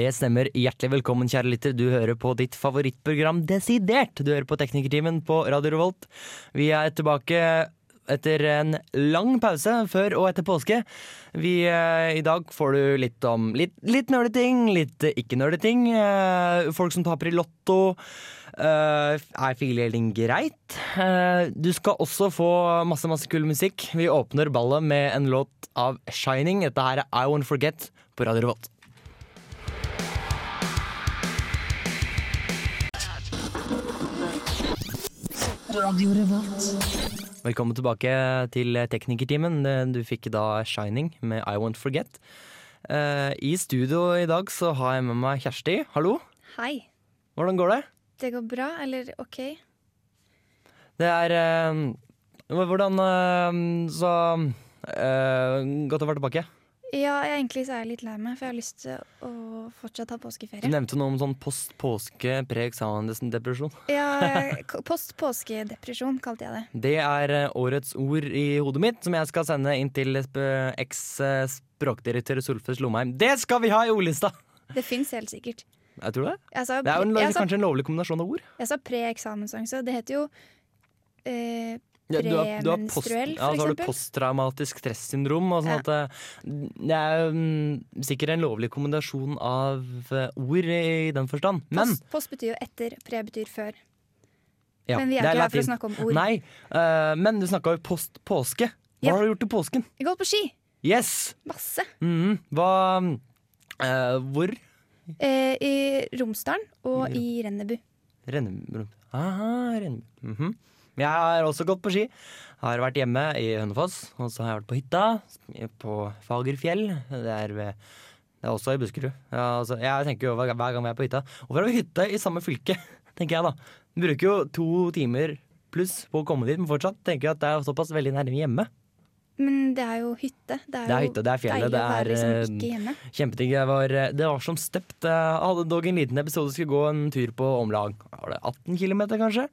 Det stemmer. Hjertelig velkommen, kjære lytter. Du hører på ditt favorittprogram Desidert. Du hører på Teknikertimen på Radio Revolt. Vi er tilbake etter en lang pause før og etter påske. Vi, eh, I dag får du litt om litt, litt nerdeting, litt eh, ikke-nerdeting. Eh, folk som taper i Lotto. Uh, er feeling greit. Eh, du skal også få masse masse kul musikk. Vi åpner ballet med en låt av Shining. Dette her er I Won't Forget på Radio Revolt. Velkommen tilbake til Teknikertimen. Du fikk da Shining med I Won't Forget. Eh, I studio i dag så har jeg med meg Kjersti. Hallo. Hei. Hvordan går det? Det går bra, eller OK? Det er eh, Hvordan eh, Så eh, Godt å være tilbake. Ja, jeg, egentlig så er jeg litt lei meg, for jeg har lyst til å fortsatt ha Du nevnte noe om sånn post-påske, pre-eksamensdepresjon. Ja, k- post-påskedepresjon kalte jeg det. Det er eh, årets ord i hodet mitt, som jeg skal sende inn til sp- eks-språkdirektør Solfes Lomheim. Det skal vi ha i ordlista! Det fins helt sikkert. Jeg tror det. Jeg sa, Det er jo en, jeg sa, kanskje en lovlig kombinasjon av ord. jeg sa pre-eksamensangst, det heter jo eh, Ja, du har, du har post, ja, så har du posttraumatisk stressyndrom. Og sånn Ja. at det, er um, sikkert en lovlig kombinasjon av eh, ord i den forstand. Men post, post betyr jo etter, pre betyr før. ja, Men vi er, er ikke her for å snakke om ord. Nei, uh, men du snakka jo post-påske. Hva Ja. har du gjort i påsken? Jeg har gått på ski! Yes! Masse. Mhm. Hva uh, Hvor? Uh, I Romsdalen og Ja. i Rennebu. Rennebu. Aha, Rennebu. Mhm. Jeg har også gått på ski. Har vært hjemme i Hønefoss, og så har jeg vært på hytta på Fagerfjell. Det er, ved, det er også i Buskerud. Ja, altså, jeg tenker jo hver, hver gang vi er på hytta Hvorfor har vi hytte i samme fylke? tenker jeg da. Vi bruker jo to timer pluss på å komme dit, men fortsatt tenker jeg at det er såpass veldig nærme hjemme. Men det er jo hytte. Det er, Det er hytte, det er fjellet, det er, liksom eh. Kjempedigg. Jeg var, det var som støpt. Jeg hadde dog en liten episode skulle gå en tur på om lag var det 18 km, kanskje.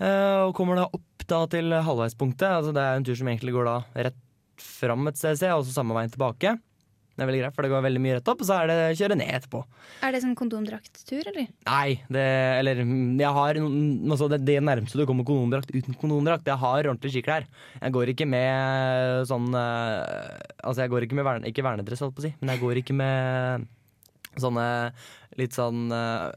Eh, Og kommer da opp da til halvveispunktet. Altså det er en tur som egentlig går da rett fram et sted, og så samme veien tilbake. Det er veldig greit, for det går veldig mye rett opp, og så er det kjøre ned etterpå. Er det sånn kondomdrakttur, eller? Nei, det Eller jeg har altså det, det nærmeste du kommer kondomdrakt uten kondomdrakt. Jeg har ordentlige skiklær. Jeg går ikke med sånn eh, Altså, jeg går ikke med verne, ikke vernedress, holdt på å si, men jeg går ikke med sånne litt sånn uh,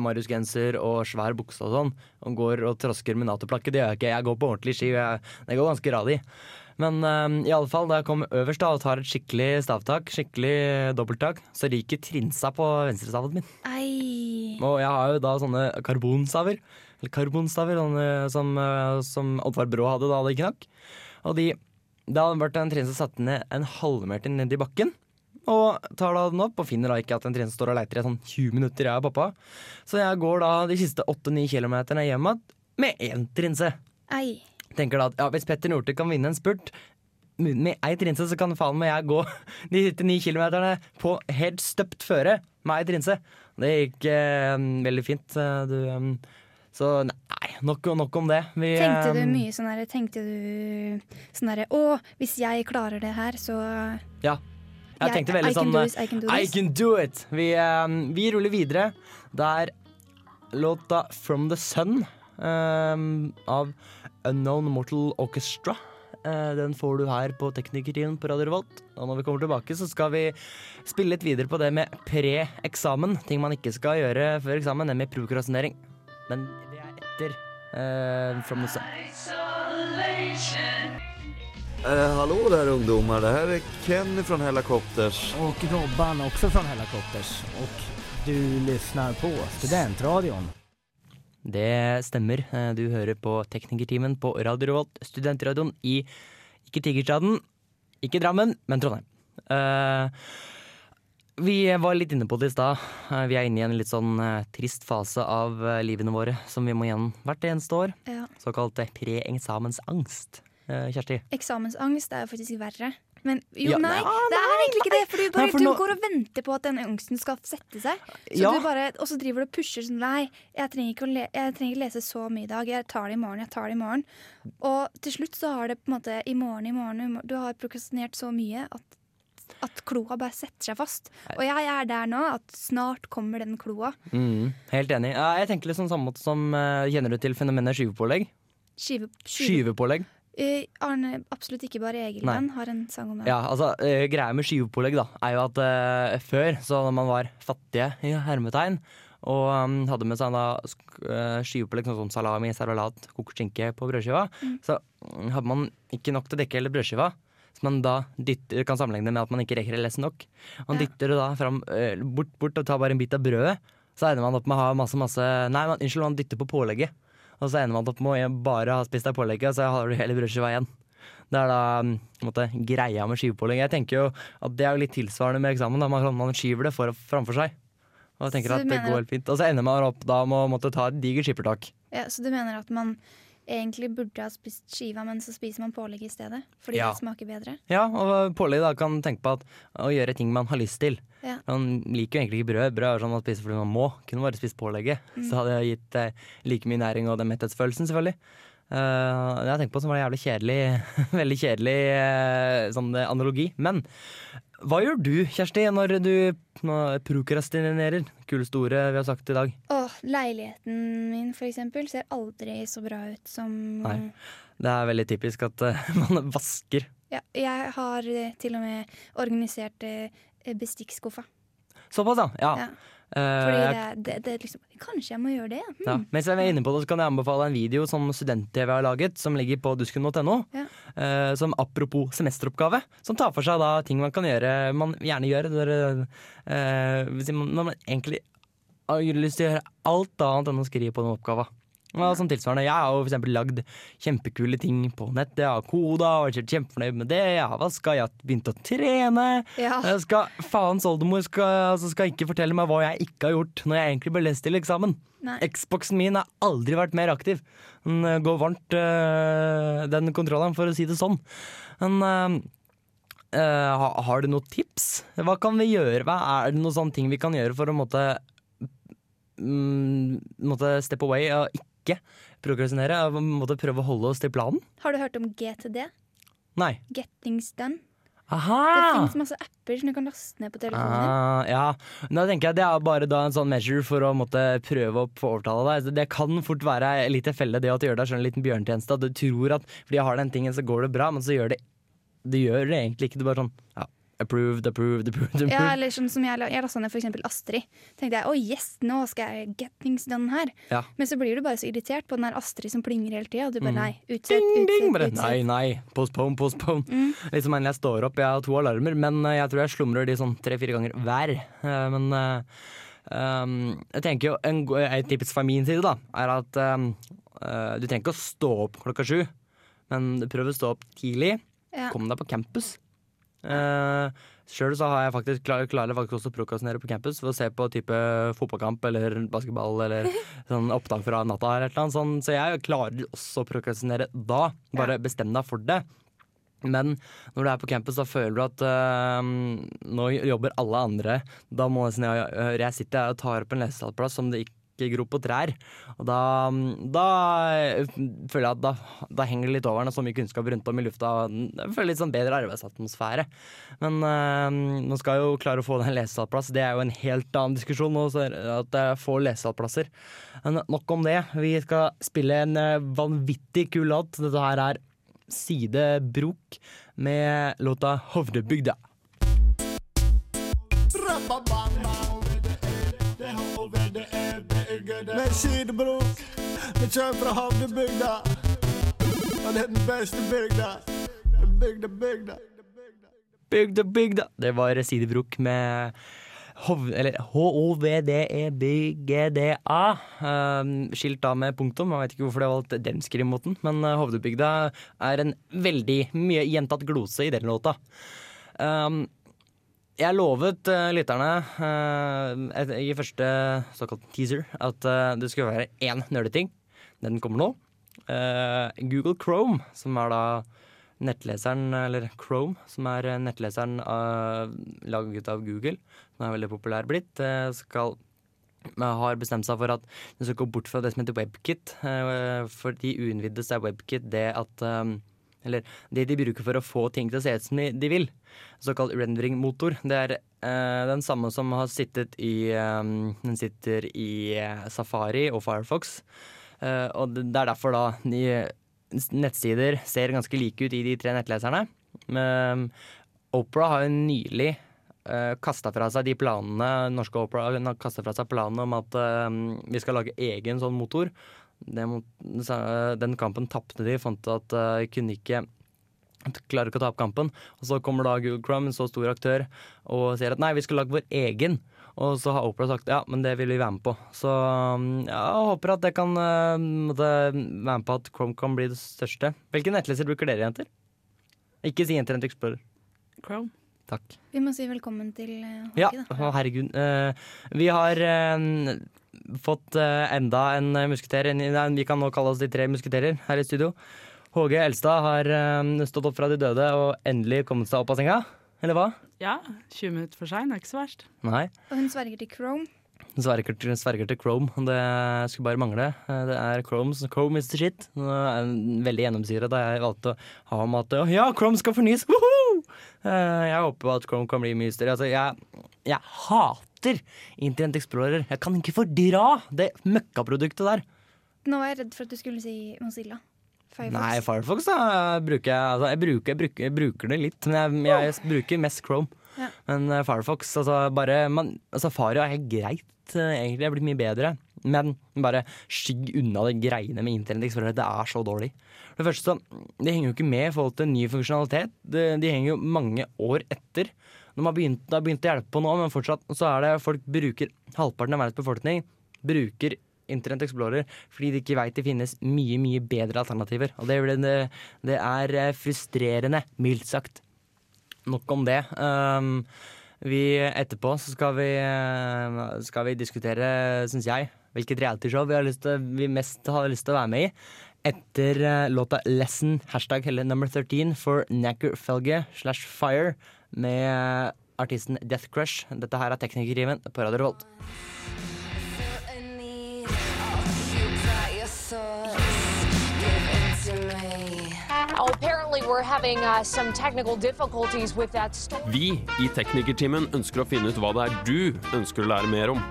Marius-genser og svær bukse og sånn. Og går og trasker med Nato-plakket. Det gjør jeg ikke. Jeg går på ordentlig ski. Jeg, det går ganske radig. Men uh, i alle fall, da jeg kom øverst da og tar et skikkelig stavtak, skikkelig dobbelttak, så ryker trinsa på venstrestaven min. Ei. Og jeg har jo da sånne karbonstaver. Eller karbonstaver sånne, som, eh, som Oddvar Brå hadde da det knakk. Og de, det hadde vært en trinse satt ned en halvmeter ned i bakken. Og tar da den opp og finner da ikke at en trinse står og leiter i sånn 20 minutter, jeg og pappa. Så jeg går da de siste 8-9 kilometerne hjem igjen med én trinse. Ei. Tenker da at ja, hvis Petter Northug kan vinne en spurt med ei trinse, så kan faen meg jeg gå de siste ni kilometerne på helt støpt føre med ei trinse. Det gikk eh, veldig fint. eh, Du, um, så nei, nok, nok om det. Vi, Tenkte du eh, mye sånn herre Tenkte du sånn herre Å, hvis jeg klarer det her, så Ja. Jeg tenkte veldig I can sånn do eh, this, I can do I can do it! Vi, eh, vi ruller videre. Det er låta From the Sun eh, av Unknown Mortal Orchestra. Eh, den får du her på Teknikerteam på Radio Revolt. Og når vi kommer tilbake, så skal vi spille litt videre på det med pre-eksamen. Ting man ikke skal gjøre før eksamen, nemlig prokrastinering. Men det er etter uh, From the Sun. Eh, hallå där ungdomar, det här är Kenny från Hellacopters. Och Robban också från Hellacopters. Och du lyssnar på Studentradion. Det stemmer. Eh, Du hører på Teknikertimen på Radio Revolt, studentradioen i ikke Tigerstaden, ikke Drammen, men Trondheim. Uh, vi var litt inne på det i stad. Eh, vi er inne i en litt sånn trist fase av livene våre som vi må gjennom hvert eneste år. Ja. Såkalt pre-eksamensangst. Eh, Kjersti? Eksamensangst er jo faktisk verre. Men jo, Ja, nei, nei, det er egentlig ikke det. For du, bare, Nei, for du nå- går og venter på at den angsten skal sette seg. Så Ja. du bare, og så driver du og pusher sånn Nei, jeg trenger, ikke å le jeg trenger ikke lese så mye i dag. Jeg tar det i morgen. jeg tar det i morgen Og til slutt så har det på en måte i morgen, i morgen, Du har prokrastinert så mye at at kloa bare setter seg fast. Og jeg er der nå at snart kommer den kloa. Mm, helt enig. Ja, jeg tenker litt sånn samme måte som uh, Kjenner du til fenomenet skyvepålegg? Skive, skive. Skyvepålegg. Eh, Arne, absolutt ikke bare Egelmann, har en sang om det. Ja, altså, uh, greia med skivepålegg da, er jo at uh, før, så da man var fattige i hermetegn, og um, hadde med seg da skivepålegg, sånn som salami, servalat, kokt skinke på brødskiva, så mm, hadde man ikke nok til å dekke hele brødskiva. Så man da dytter, kan sammenligne med at man ikke rekker å lese nok. Man Ja. dytter det da fram, bort, bort og tar bare en bit av brødet. Så ender man opp med å ha masse, masse Nei, man, unnskyld, man dytter på pålegget. Og så ender man opp med å bare ha spist av pålegget, så har du hele brødskiva igjen. Det er da mm, måte, greia med skivepålegg. Jeg tenker jo at det er litt tilsvarende med eksamen. Da. Man, man skyver det for, framfor seg. Og tenker Så at det går helt fint. Og så ender man opp da med å måtte ta et digert skippertak. Ja, så du mener at man egentlig burde ha spist skiva, men så spiser man pålegg i stedet? Fordi Ja. det smaker bedre? Ja, og pålegg da kan tenke på at å gjøre ting man har lyst til. Ja. Man liker jo egentlig ikke brød. Brød er sånn man spiser fordi man må. Kunne bare spist pålegget. Mm. Så hadde jeg gitt eh, like mye næring og den metthetsfølelsen, selvfølgelig. Uh, jeg tenker på som var en jævlig kjedelig Veldig kjedelig uh, sånn eh, analogi. Men hva gjør du, Kjersti, når du nå prokrastinerer? Kuleste ordet vi har sagt i dag. Åh, leiligheten min for eksempel ser aldri så bra ut som Nei. Det er veldig typisk at uh, man vasker. ja, Jeg har eh, til og med organisert uh, bestikkskuffa. Såpass, da. ja. Ja. Eh, Fordi det, det, det er liksom Kanskje jeg må gjøre det? Hmm. Ja. Mens jeg er inne på det, så kan jeg anbefale en video som Student-TV har laget, som ligger på dusken.no. Ja. Uh, som apropos semesteroppgave, som tar for seg da ting man kan gjøre, man gjerne gjør når, uh, man- når man egentlig har lyst til å gjøre alt annet enn å skrive på den oppgava. Og som tilsvarende, Jeg har jo eksempel lagd kjempekule ting på nettet. Jeg har koda og vært kjempefornøyd med det. Jeg har vaska, jeg har begynt å trene. Ja. Skal, Faens oldemor skal, altså skal ikke fortelle meg hva jeg ikke har gjort, når jeg egentlig ble lest til eksamen. Xboxen min har aldri vært mer aktiv. Den eh, går varmt, øh, den kontrolleren, for å si det sånn. Men øh, har du noen tips? Hva kan vi gjøre? Hva er det noen sånne ting vi kan gjøre for å måtte, mm, måtte step away og ikke prokrastinere? og Måtte prøve å holde oss til planen? Har du hørt om GTD? Nei. Get things done. Det Aha! finnes masse apper som du kan laste ned på telefonen din. Ah, ja. Da tenker jeg Det er bare da en sånn measure for å måtte prøve å få overtale deg. Det kan fort være en liten felle, det at du gjør deg selv en liten bjørnetjeneste. At du tror at fordi jeg har den tingen, så går det bra, men så gjør det Det gjør det egentlig ikke. Det er bare sånn ja, approved, approved, approved. approved. Ja, eller sånn som jeg, jeg lasta ned for eksempel Astrid. Tenkte jeg, oh yes, nå skal jeg get things done her. Ja. Men så blir du bare så irritert på den der Astrid som plinger hele tida, og du bare Mm. nei, utsett, Ding, ding, utsett, utsett. nei, nei, postpone, postpone. Mm. Liksom jeg står opp, jeg har to alarmer, men eh, jeg tror jeg slumrer de sånn tre-fire ganger hver. Eh, Men um, jeg tenker jo en, et tips fra min side, da, er at um, du trenger ikke å stå opp klokka sju, men prøv å stå opp tidlig. Ja. Kom deg på campus. Uh, Sjøl så har jeg faktisk klar, klarer jeg faktisk også å prokrastinere på campus ved å se på type fotballkamp eller basketball eller sånn opptak fra natta eller annet sånn. Så jeg klarer også å prokrastinere da. Bare bestem deg for det. Men når du er på campus, da føler du at uh, nå jobber alle andre. Da må jeg, jeg sitter her og tar opp en lesesalplass som det ikke gror på trær. Og da, da føler jeg at da, da henger det litt over når så mye kunnskap rundt om i lufta. Jeg føler litt sånn bedre arbeidsatmosfære. Men øh, nå skal jeg jo klare å få den lesesalplass. Det er jo en helt annen diskusjon nå, at jeg får lesesalplasser. Men nok om det. Vi skal spille en eh, vanvittig kul låt. Dette her er Side Brok med låta 'Hovdebygda'. Med sidebrok. Vi kjører fra Havnebygda. Og det er den beste bygda. Bygda, bygda. Bygda, bygda. Det var sidebrok med H-O-V-D-E-B-G-D-A. Um, skilt da med punktum. Jeg vet ikke hvorfor det har valgt den skrivemåten, men uh, Hovdebygda er en veldig mye gjentatt glose i den låta. Um, jeg lovet uh, lytterne uh, i første såkalt teaser at uh, det skulle være én nerdeting. Den kommer nå. Google Chrome, som er da nettleseren, eller Chrome, som er nettleseren laget av Google, som er veldig populær blitt, skal har bestemt seg for at den skal gå bort fra det som heter WebKit. For de uinnvidde så er WebKit det at Eller det de bruker for å få ting til å se ut som de vil. Såkalt rendering-motor. Det er eh, den samme som har sittet i eh, Den sitter i eh, Safari og Firefox. Eh, og det er derfor da de nettsider ser ganske like ut i de tre nettleserne. Eh, Opera har jo nylig uh, kasta fra seg de planene norske Opera kastet fra seg planene om at eh, vi skal lage egen sånn motor. Det må, den kampen tapte de, fant at uh, kunne ikke klarer ikke å ta opp kampen. Og så kommer da Google Chrome, en så stor aktør, og sier at nei, vi skal lage vår egen. Og så har Opera sagt ja, men det vil vi være med på. Så um, ja, jeg håper at det kan uh, måtte være med på at Chrome kan bli det største. Hvilke nettleser bruker dere, jenter? Ikke si Internet Explorer. Chrome. Takk. Vi må si velkommen til uh, Ja, da. Ja, herregud. Eh, vi har eh, fått eh, enda en musketer. Vi kan nå kalle oss de tre musketerer her i studio. HG Elstad har eh, stått opp fra de døde og endelig kommet seg opp av senga. Eller hva? Ja, 20 minutter for sein er ikke så verst. Nei. Og hun sverger til Chrome. Sverger til, sverger til Chrome. Det skulle bare mangle. Eh, Det er Chrome, Chrome is the shit. Det er veldig gjennomsyra da jeg valgte å ha med at ja, Chrome skal fornyes! Woohoo! Eh, Jeg håper at Chrome kan bli mye større. Altså, jeg, jeg hater Internet Explorer. Jeg kan ikke fordra det møkkaproduktet der. Nå var jeg redd for at du skulle si Mozilla. Firefox. Nei, Firefox da bruker jeg Altså, jeg bruker, jeg bruker, jeg bruker det litt, men jeg, jeg bruker mest Chrome. Men uh, Firefox, altså bare man, Safari er helt greit, eh, egentlig. Det er blitt mye bedre. Men bare skygg unna det greiene med Internett Explorer. Det er så dårlig. For det første så, De henger jo ikke med i forhold til ny funksjonalitet. De, de henger jo mange år etter. De har begynt, det har begynt å hjelpe på nå, men fortsatt så er det folk bruker Halvparten av verdens befolkning bruker Internett Explorer fordi de ikke veit det finnes mye, mye bedre alternativer. Og det, det, det er eh, frustrerende, mildt sagt. Nok om det. Um, vi, etterpå så skal vi, eh, skal vi diskutere, syns jeg, hvilket realityshow vi, har lyst til, vi mest har lyst til å være med i. Etter eh, låta 'Lesson', hashtag heller number 13 for Nacker Felge slash Fire med eh, artisten Death Crush. Dette her er Teknikertimen på Radio Revolt. Having uh, some technical difficulties with that storm. Vi i Teknikertimen ønsker å finne ut hva det er du ønsker å lære mer om.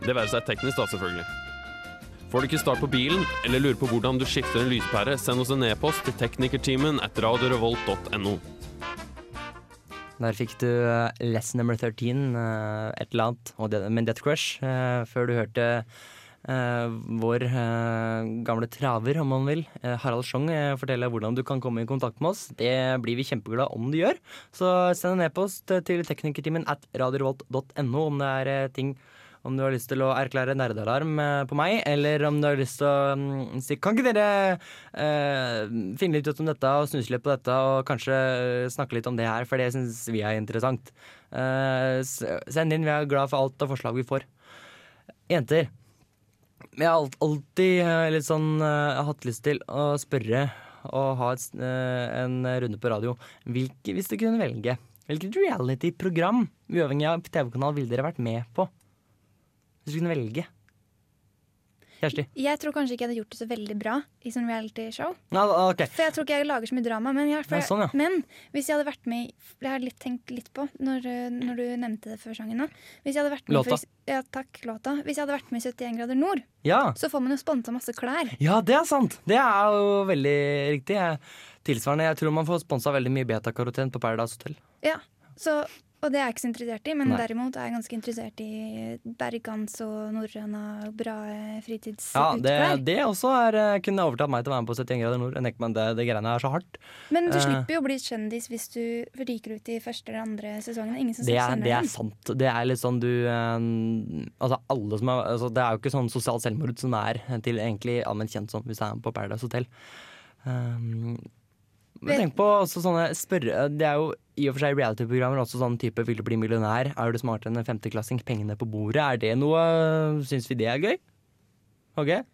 Det være seg teknisk, da, selvfølgelig. Får du ikke start på bilen, eller lurer på hvordan du skifter en lyspære, send oss en e-post til teknikertimen at radiorevolt.no. Der fikk du eh, Lesson number 13, eh, et eller annet, med Death Crush, eh, før du hørte vår eh, gamle traver, om man vil, eh, Harald Schjong, eh, fortelle hvordan du kan komme i kontakt med oss. Det blir vi kjempeglade om du gjør. Så send en e-post eh, til teknikertimen at radiorvolt.no om det er eh, ting om du har lyst til å erklære nerdealarm eh, på meg, eller om du har lyst til å mm, si Kan ikke dere eh, finne litt ut om dette og snuse litt på dette, og kanskje snakke litt om det her, for det syns vi er interessant. Eh, send inn, vi er glad for alt av forslag vi får. Jenter. Jeg har alltid eh, litt sånn eh, hatt lyst til å spørre og ha et, eh, en runde på radio. Hvilke, hvis du kunne velge, hvilket reality-program, uavhengig av TV-kanal, ville dere vært med på? Hvis du kunne velge. Kjersti? Jeg tror kanskje ikke jeg hadde gjort det så veldig bra i sånn reality-show. Ja, ok. For jeg tror ikke jeg lager så mye drama. Men, jeg, Ja, sånn, ja. men hvis jeg hadde vært med Det har jeg litt tenkt litt på når, når du nevnte det før sangen. Hvis jeg hadde vært med Låta. For, ja, takk, låta. Hvis jeg hadde vært med i 71 grader nord, Ja. så får man jo sponsa masse klær. ja, det er sant! Det er jo veldig riktig. Jeg, tilsvarende, jeg tror man får sponsa veldig mye betakaroten på Paradise Hotel. Ja, så, Og det er jeg ikke så interessert i, men Nei. derimot er jeg ganske interessert i bergans og norrøna bra eh, fritidsutklær. Ja, det, det også er, eh, kunne overtatt meg til å være med på 71 grader nord. Jeg meg det, det greiene er så hardt. Men du uh, slipper jo å bli kjendis hvis du ryker ut i første eller andre sesongen. Ingen som Det er, det er sant. Det er litt sånn du uh, Altså alle som er altså, Det er jo ikke sånn sosialt selvmord som er til egentlig allment kjent som hvis du er på Paradise Hotel. Um, Men tenk på også sånne spørre... Det er jo i og for seg reality-programmer også sånn type 'Vil du bli millionær'? Er du smartere enn en femteklassing? Pengene på bordet. Er det noe Syns vi det er gøy? OK?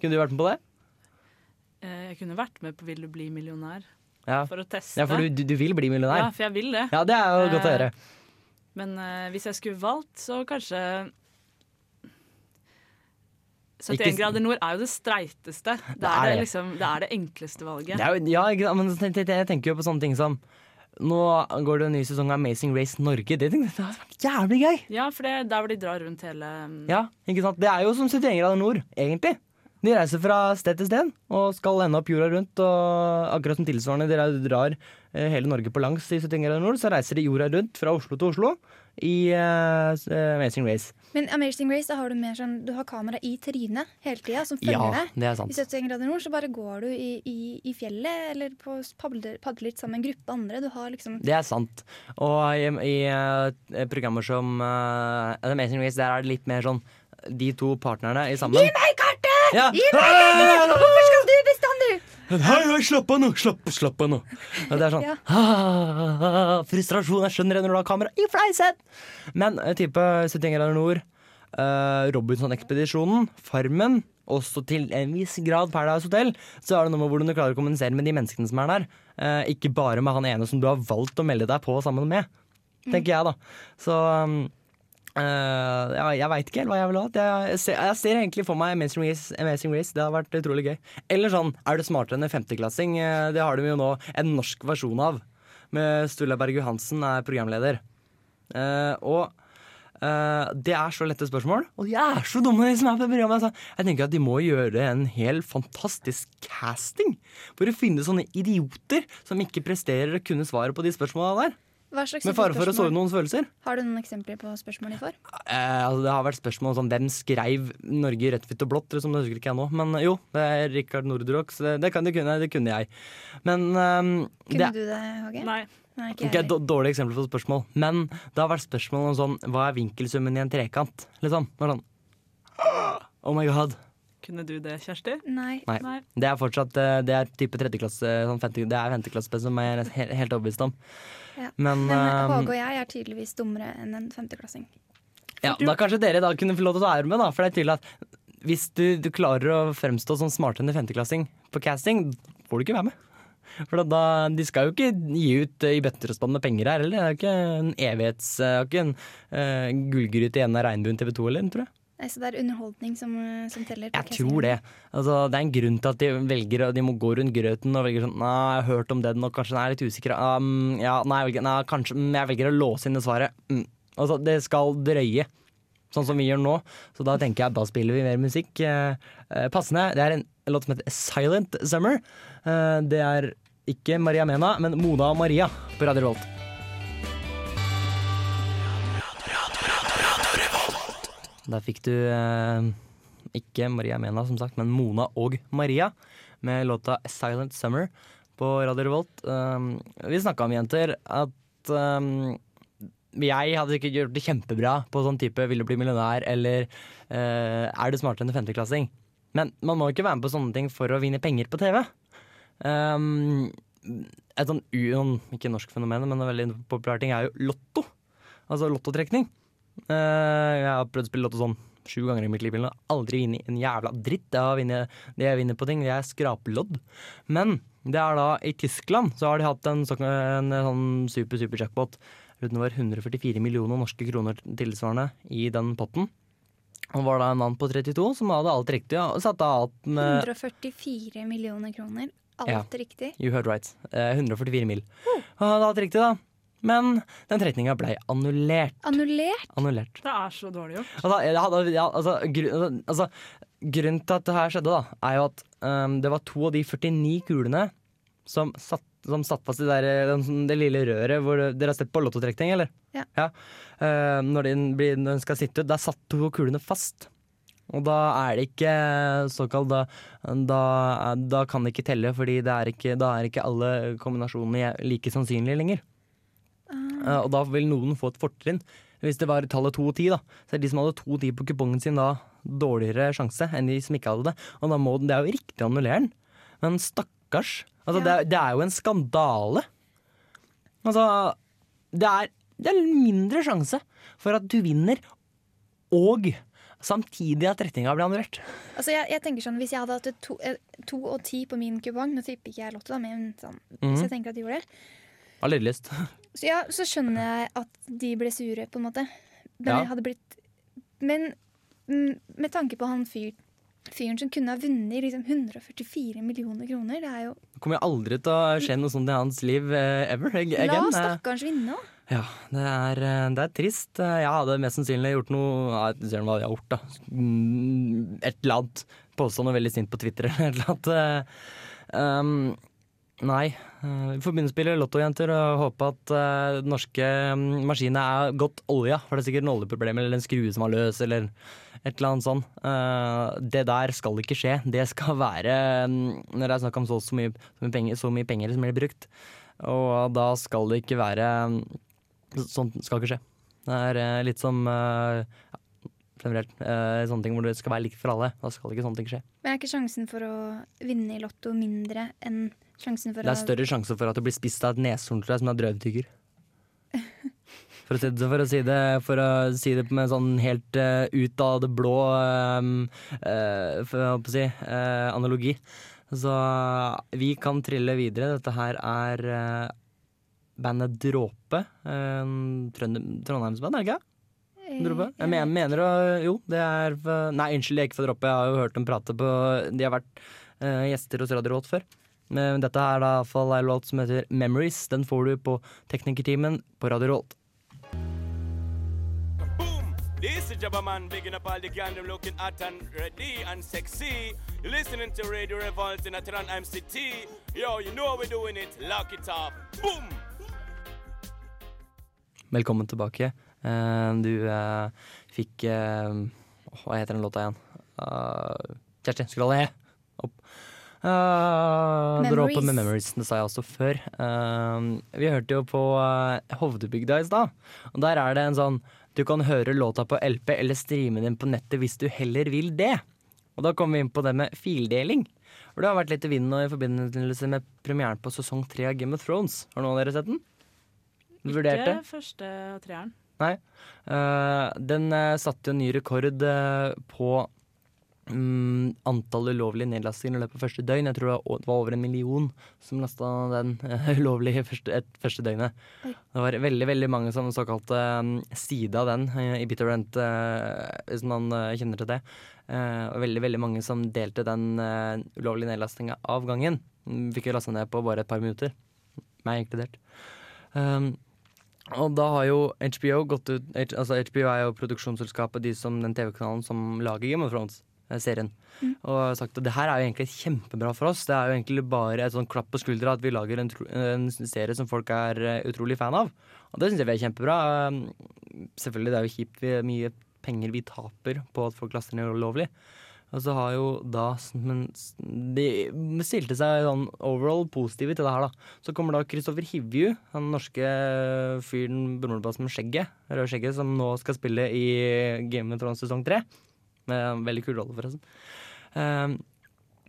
Kunne du vært med på det? Eh, Jeg kunne vært med på 'Vil du bli millionær'? Ja, For å teste. ja for du, du, du vil bli millionær? Ja, for jeg vil det. Ja, det er jo godt å Eh, høre. Men eh, hvis jeg skulle valgt, så kanskje 71 Ikke grader nord er jo det streiteste. Det er det, liksom, det er det enkleste valget. Det jo, ja, men jeg tenker- jo på sånne ting som Nå går det en ny sesong av Amazing Race Norge. Det, det hadde vært jævlig gøy! Ja, for det er hvor de drar rundt hele mm, Ja, ikke sant? Det er jo som 71 grader nord, egentlig. De reiser fra sted til sted og skal ende opp jorda rundt. Og akkurat som tilsvarende de drar eh, hele Norge på langs i 71 grader nord, så reiser de jorda rundt fra Oslo til Oslo i uh, Amazing Race. Men Amazing Race, da har du mer sånn Du har kamera i trynet hele tida som følger Ja, deg. det er sant. I 71 grader nord så bare går du i, i, i fjellet eller på padler, padler litt sammen med en gruppe andre. Du har liksom Det er sant. Og i, i eh, programmer som uh, Amazing Race, der er det litt mer sånn de to partnerne i sammen. Gi meg kartet! Ja. Gi meg kartet! Hvorfor skal Hei, hei, slapp av nå! Slapp, slapp av nå! Ja, det er sånn Ja. ah, Frustrasjon, jeg skjønner det når du har kamera i fleisen! Men eh, type 71 grader nord, uh, Robinson-ekspedisjonen, Farmen, også til en viss grad Paradise Hotel, så er det noe med hvordan du klarer å kommunisere med de menneskene som er der. Uh, ikke bare med han ene som du har valgt å melde deg på sammen med, tenker jeg da. Så um, eh, ja, jeg veit ikke helt hva jeg vil ha. Jeg, ser, jeg ser egentlig for meg Amazing Race, Amazing Race. Det har vært utrolig gøy. Eller sånn Er du smartere enn en femteklassing? Eh, Det har de jo nå en norsk versjon av. Med Sturla Berg Johansen er programleder. Uh, og uh, det er så lette spørsmål, og de er så dumme, de som er på programmet. Altså. Jeg tenker at de må gjøre en helt fantastisk casting for å finne sånne idioter som ikke presterer å kunne svaret på de spørsmåla der. Hva slags Med fare for å såre noens følelser. Har du noen eksempler på spørsmål de får? Eh, altså det har vært spørsmål som hvem skreiv Norge i rødt, hvitt og blått, som det husker ikke jeg nå. Men jo, det er Rikard Nordrock, så det, det, kan, det, kunne, det kunne jeg. Men um, Kunne det, du det, Håge? Nei. Nei, ikke Ok, jeg heller. d- Dårlig eksempel på spørsmål. Men det har vært spørsmål om sånn Hva er vinkelsummen i en trekant? Liksom. Det sånn Oh my god. Kunne du det, Kjersti? Nei. Nei. Det er fortsatt eh, Det er type tredjeklasse sånn Det er femteklasse som jeg er helt, helt overbevist om. Ja. Men, Men ehm, Håge og jeg er tydeligvis dummere enn en femteklassing. Ja, da kanskje dere da kunne få lov til å ta æren med, da. For det er tydelig at hvis du, du klarer å fremstå som smartere enn en femteklassing på casting, får du ikke være med. For da, De skal jo ikke gi ut eh, i bøtter og spann med penger her heller. Det er jo ikke en evighets... Det er ikke en uh, gullgryte igjen av regnbuen TV 2 heller, tror jeg. Nei, Så det er underholdning som, som teller? på Jeg tror det. Altså, det er en grunn til at de velger De må gå rundt grøten og velger sånn Nei, jeg har hørt om den, og kanskje den er litt usikker. Um, ja, nei, jeg velger, nei, kanskje Men jeg velger å låse inn det svaret. Mm. Altså, det skal drøye. Sånn som vi gjør nå. Så da tenker jeg da spiller vi mer musikk. Eh, eh, passende. Det er en låt som heter Silent Summer. Eh, det er ikke Maria Mena, men Mona og Maria på Radio Revolt. Da fikk du eh, ikke Maria Mena, som sagt, men Mona og Maria med låta Silent Summer på Radio Revolt. Um, vi snakka om, jenter, at um, jeg hadde ikke gjort det kjempebra på sånn type 'Vil du bli millionær' eller eh, 'Er du smartere enn en femteklassing'? Men man må ikke være med på sånne ting for å vinne penger på TV. Um, et sånn, uon, sånn, ikke norsk fenomen, men en veldig populær ting er jo lotto. Altså lottotrekning. Eh, jeg har prøvd å spille lotto sånn sju ganger i mitt liv. Jeg har Aldri vunnet en jævla dritt. Jeg har vunnet, det jeg vinner på ting, det er skrapelodd. Men det er da i Tyskland så har de hatt en, sånn- en sånn super, super jackpot. Det var 144 millioner norske kroner tilsvarende i den potten. Og var da en mann på 32 som hadde alt riktig. Og satte alt med 144 millioner kroner. Alt Ja. riktig. You heard right. Eh, 144 mil. Og hadde alt riktig, da. Men den trekninga ble annullert. Annullert? Annullert. Det er så dårlig gjort. Altså, ja, altså, grunn, altså, grunnen til at det her skjedde, da, er jo at um, det var to av de 49 kulene som satt, som satt fast i det, der, den- det lille røret hvor Dere har sett på lottotrekning, eller? Ja. Uh, når den, blir, når den skal sitte ut, der satt to kulene fast. Og da er det ikke såkalt Da, da, da kan det ikke telle, fordi det er ikke, da er ikke alle kombinasjonene like sannsynlige lenger. Eh, og da vil noen få et fortrinn. Hvis det var tallet 2 og 10, da, så er de som hadde 2 og 10 på kupongen sin, da dårligere sjanse enn de som ikke hadde det. Og da må den, Det er jo riktig å annullere den, men stakkars Altså, det, er- det er jo en skandale. Altså, det er, det er mindre sjanse for at du vinner, og samtidig at retninga blir annullert. Altså, jeg, jeg tenker sånn, Hvis jeg hadde hatt to, eh, to og ti på min kupong Nå tipper ikke jeg Lotto, da, men sånn, Mhm. hvis jeg tenker at de gjorde det Har litt lyst. Så, ja, så skjønner jeg at de ble sure, på en måte. Men Ja. jeg hadde blitt Men med tanke på han fyr, fyren som kunne ha vunnet liksom 144 millioner kroner, det er jo Det kommer jo aldri til å skje noe sånt i hans liv eh, ever. Again. La stakkars Eh, stakkarens vinne, òg. Ja, det er, eh, det er trist. Jeg hadde mest sannsynlig gjort noe Jeg ser hva jeg har gjort, da. Mm, Et eller annet. Påstå noe veldig sint på Twitter eller et eller annet. Um, nei. Uh, vi får begynne å Lottojenter og håpe at uh, den norske um, maskinen er godt olja. For det er sikkert en oljeproblem eller en skrue som er løs eller et eller annet sånt. Uh, det der skal ikke skje. Det skal være um, Når det er snakk om så, så, mye, så, mye penger, så mye penger som blir brukt. Og da skal det ikke være um, Sånt skal ikke skje. Det er litt som ja, generelt sånne ting hvor det skal være likt for alle. Da skal ikke sånne ting skje. Men er ikke sjansen for å vinne i Lotto mindre enn sjansen for Det er å større sjanse for at du blir spist av et neshorn tror jeg, som er drøvtygger. For å si det, for å si det, for å si det med sånn helt uh, ut av det blå um, uh, for, si, uh, analogi. Så vi kan trille videre. Dette her er eh, bandet Dråpe. Trondheimsband, er det ikke? Dråpe? Jeg mener, mener å Jo, det er Nei, unnskyld, jeg er ikke for Dråpe. Jeg har jo hørt dem prate på De har vært eh, gjester hos Radio rått før. Men dette er da i hvert fall en låt som heter Memories. Den får du på Teknikertimen på Radio Rolt. This is Jabba bigging up all the gang, looking at and ready and sexy. You're listening to Radio Revolt in Atran MCT. Yo, you know we're doing it. Lock it up. Boom! Velkommen tilbake. Eh, du eh, fikk eh, Hva heter den låta igjen? Uh, Kjersti, skroll ned! Opp. Uh, Dråpe med Memories. Det sa jeg også før. Uh, vi hørte jo på uh, Hovdebygda i stad, og der er det en sånn Du kan høre låta på LP eller streame den på nettet hvis du heller vil det. Og da kommer vi inn på det med fildeling. For det har vært litt i vinden nå i forbindelse med premieren på sesong tre av Game of Thrones. Har noen av dere sett den? Vurderte? Ikke første treeren. Nei. Uh, den uh, satte jo ny rekord uh, på mm, antall ulovlige nedlastinger i løpet av første døgn. Jeg tror det var, over en million som lasta den ulovlige første, et, første døgnet. Oi. Det var veldig veldig mange som såkalte um, side av den uh, i Bitterrent, uh, hvis man uh, kjenner til det. Og veldig veldig mange som delte den ulovlige nedlastinga av gangen. Mm, Fikk jo lasta ned på bare et par minutter. Meg inkludert. Um, og da har jo HBO gått ut Altså HBO er jo produksjonsselskapet, de som den TV-kanalen som lager Game of Thrones. Eh, Serien. Mm. Og sagt at det her er jo egentlig kjempebra for oss. Det er jo egentlig bare et sånn klapp på skuldra at vi lager en, en serie som folk er eh, utrolig fan av. Og det syns jeg vi er kjempebra. Um, Selvfølgelig, det er jo kjipt vi, mye penger vi taper på at folk laster ned ulovlig. Og så har jo da Men de stilte seg sånn overall positive til det her, da. Så kommer da Kristoffer Hivju, den norske fyren broren med skjegget, røde skjegget, som nå skal spille i Game of Thrones sesong tre. Med en veldig kul rolle, forresten. Um,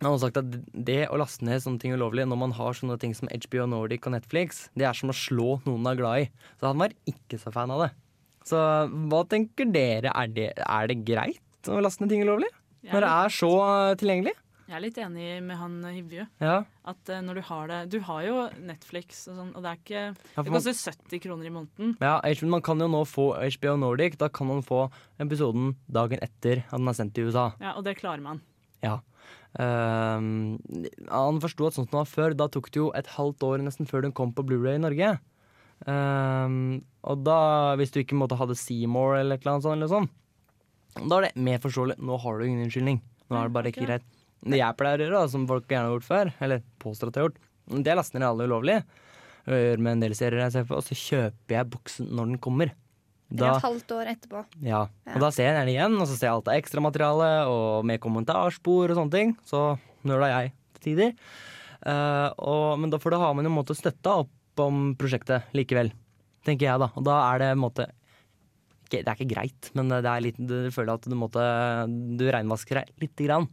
han har sagt at det å laste ned sånne ting ulovlig når man har sånne ting som HBO Nordic og Netflix, det er som å slå noen er glad i. Så han var ikke så fan av det. Så hva tenker dere? Er det, er det greit å laste ned ting ulovlig? Når det er så tilgjengelig? Jeg er litt enig med han Hivju. Ja. At uh, når du har det Du har jo Netflix og sånn, og det er ikke Ja, Det koster 70 kroner i måneden. Ja, Man kan jo nå få HBO Nordic. Da kan man få episoden dagen etter at den er sendt til USA. Ja, og det klarer man. Ja. Uh, han forsto at sånn som det var før, da tok det jo et halvt år nesten før den kom på Blu-ray i Norge. Uh, og da, hvis du ikke måtte ha det Seymour eller et eller annet sånt, eller sånn, da er det mer forståelig. Nå har du ingen unnskyldning. Nå er det bare ikke greit. Det jeg pleier å gjøre, da, som folk gjerne har gjort før, eller påstår at jeg har gjort, det er laster ned alle ulovlige. Og gjør med en del serier jeg ser på, og så kjøper jeg boksen når den kommer. Eller et halvt år etterpå. Ja, Ja. og da ser jeg den igjen, og så ser jeg alt av ekstramateriale og med kommentarspor og sånne ting. Så nøla jeg til tider. Uh, og, men da får du ha med en måte å støtte opp om prosjektet likevel, tenker jeg da. Og da er det en måte Det er ikke greit, men det er litt, du føler at du måtte Du reinvasker deg lite grann.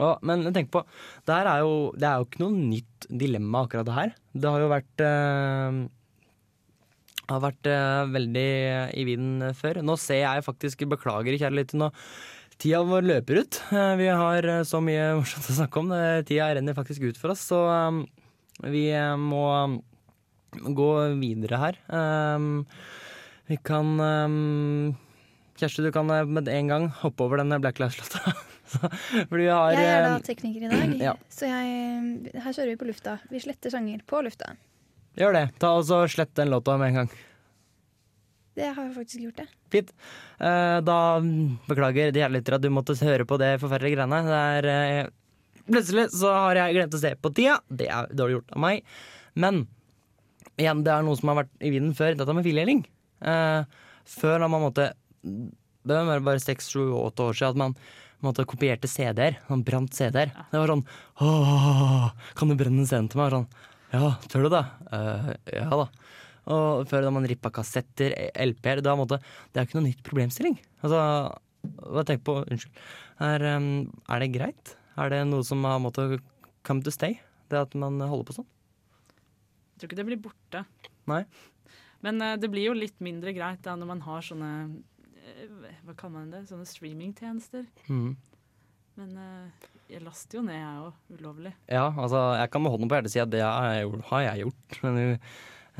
Og, men tenk på, det er jo, det er jo ikke noe nytt dilemma, akkurat det her. Det har jo vært eh, har vært eh, veldig i vinden før. Nå ser jeg faktisk, beklager kjære lytter, nå tida vår løper ut. Eh, vi har eh, så mye morsomt å snakke om. Tida renner faktisk ut for oss, så eh, vi må gå videre her. Vi kan Kjersti, du kan med en gang hoppe over den Black Lives-låta. Fordi vi har Jeg er da eh, tekniker i dag, Ja. så jeg, her kjører vi på lufta. Vi sletter sanger på lufta. Gjør det. Ta og så Slett den låta med en gang. Det har jeg faktisk gjort, det. Fint. Eh, da beklager de lyttere at du måtte høre på det forferdelige greiene. Det er eh, Plutselig så har jeg glemt å se på tida. Det er dårlig gjort av meg. Men igjen, det er noe som har vært i vinden før. Dette med fildeling. Eh, før da man måtte Det var bare seks, sju, åtte år siden at man måtte kopierte CD-er. Man brant CD-er. Det var sånn Åh, kan du brenne en CD til meg? Sånn, ja, tør du det? Uh, ja da. Og før da man rippa kassetter, LP-er, da Det er ikke noe nytt problemstilling. Altså, hva tenker på Unnskyld. Er, um, er det greit? Er det noe som har måttet come to stay? Det at man holder på sånn? Jeg tror ikke det blir borte. Nei? Men eh, det blir jo litt mindre greit da når man har sånne Hva kaller man det? Sånne streamingtjenester. Mm. Men eh, jeg laster jo ned, jeg òg, ulovlig. Ja, altså, jeg kan med hånden på hjertet si at det har jeg, gjort- har jeg gjort. Men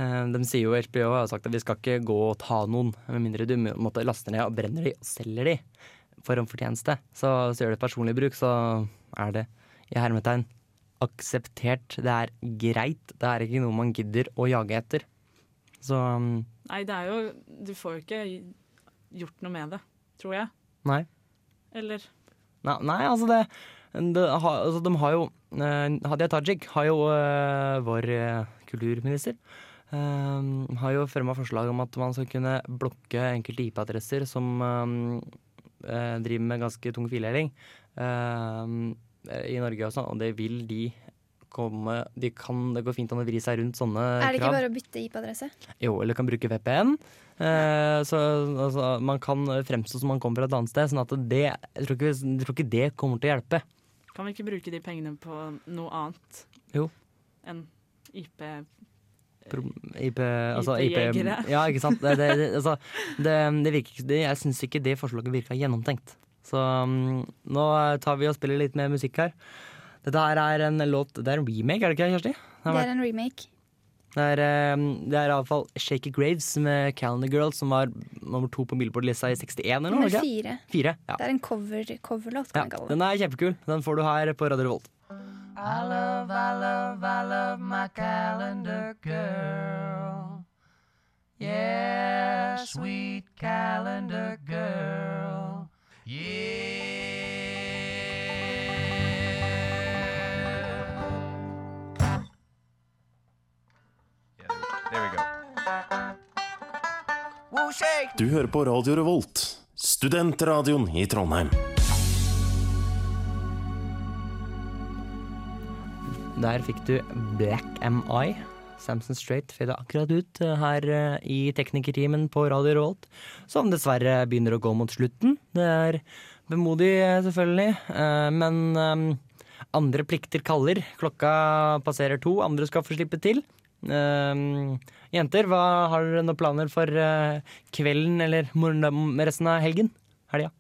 uh, de sier jo, HBO har sagt at vi skal ikke gå og ta noen, med mindre du måtte laste ned og brenner de og selger de for en fortjeneste. Så, så gjør det personlig bruk, så er det i hermetegn akseptert. Det er greit. Det er ikke noe man gidder å jage etter. Så um, Nei, det er jo Du får jo ikke gjort noe med det, tror jeg. nei. Eller Nei, nei altså det, det altså De har jo eh, Hadia Tajik har jo eh, vår eh, kulturminister eh, har jo fremma forslag om at man skal kunne blokke enkelte IP-adresser som eh, eh, driver med ganske tung fildeling eh, i Norge og sånn, og det vil de komme de kan, Det går fint an å vri seg rundt sånne krav. Er det ikke krav. bare å bytte IP-adresse? Jo, eller kan bruke VPN. Eh, så altså, man kan fremstå som man kommer fra et annet sted. Sånn at det, jeg, tror ikke, jeg tror ikke det kommer til å hjelpe. kan vi ikke bruke de pengene på noe annet Jo. enn IP IP, altså IP, ja, ikke sant. Det, det, det, altså, det, det virker, ikke- jeg syns ikke det forslaget virka gjennomtenkt. Så um, nå tar vi og spiller litt mer musikk her. Dette her er en låt Det er en remake, er det ikke, Kjersti? Det er en remake. Det er, um, det er iallfall Shaky Graves med Calendar Girl, som var nummer to på Billboard-lista i 61 eller noe? Nummer fire. Fire, ja. Det er en cover, coverlåt, ja. kan kalle det. Den er kjempekul. Den får du her på Radio Revolt. I love, I love, I love my calendar girl. Yeah, sweet calendar girl. There Du hører på Radio Revolt, studentradioen i Trondheim. Der fikk du Black Am I. Samson Straight fada akkurat ut eh, her eh, i teknikertimen på Radio Revolt, som dessverre begynner å gå mot slutten. Det er bemodig, eh, selvfølgelig, eh, men andre plikter kaller. Klokka passerer to, andre skal få slippe til. Eh, jenter, hva har dere noen planer for eh, kvelden eller resten av helgen? Helga?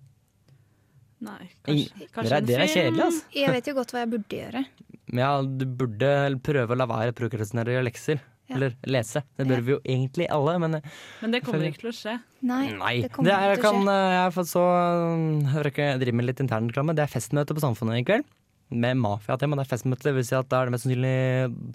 Nei, kanskje, kanskje Dere er- Det er kjedelig, altså. Jeg vet jo godt hva jeg burde gjøre. Ja, du burde prøve å la være å prokrastinere og lekser. Ja. Eller lese. Det bør vi jo egentlig alle, men Men det kommer ikke til å skje. Nei, Nei. det Det kommer er, ikke til å skje. eh, jeg har så Hører ikke jeg driver med litt internreklame. Det er festmøte på Samfunnet i kveld. Med mafiatema. Det er festmøte, det vil si at da er det mest sannsynlig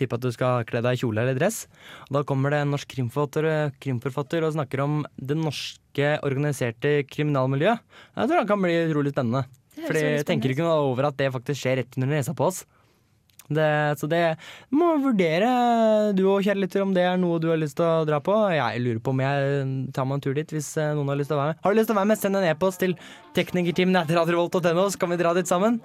type at du skal kle deg i kjole eller dress. Og da kommer det en norsk krimforfatter, krimforfatter og snakker om det norske organiserte kriminalmiljøet. Jeg tror det kan bli utrolig spennende. Veldig jeg tenker ikke noe over at det faktisk skjer rett under nesa på oss. Det, så det må vurdere, du og kjære lytter, om det er noe du har lyst til å dra på. Jeg lurer på om jeg tar meg en tur dit hvis eh, noen har lyst til å være med. Har du lyst til å være med, send en e-post til teknikerteamet etter og så kan vi dra dit sammen.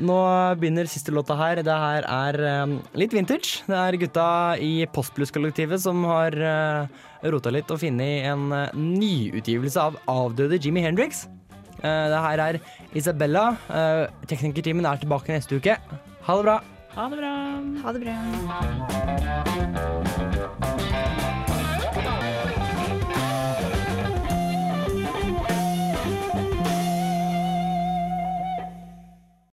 Nå begynner siste låta her. Det her er eh, litt vintage. Det er gutta i Postplus-kollektivet som har uh, rota litt og funnet en uh, nyutgivelse av avdøde Jimmy Hendrix. Uh, det her er Isabella. Uh, Teknikerteamen er tilbake neste uke. Ha det bra. Ha det bra. Ha det bra.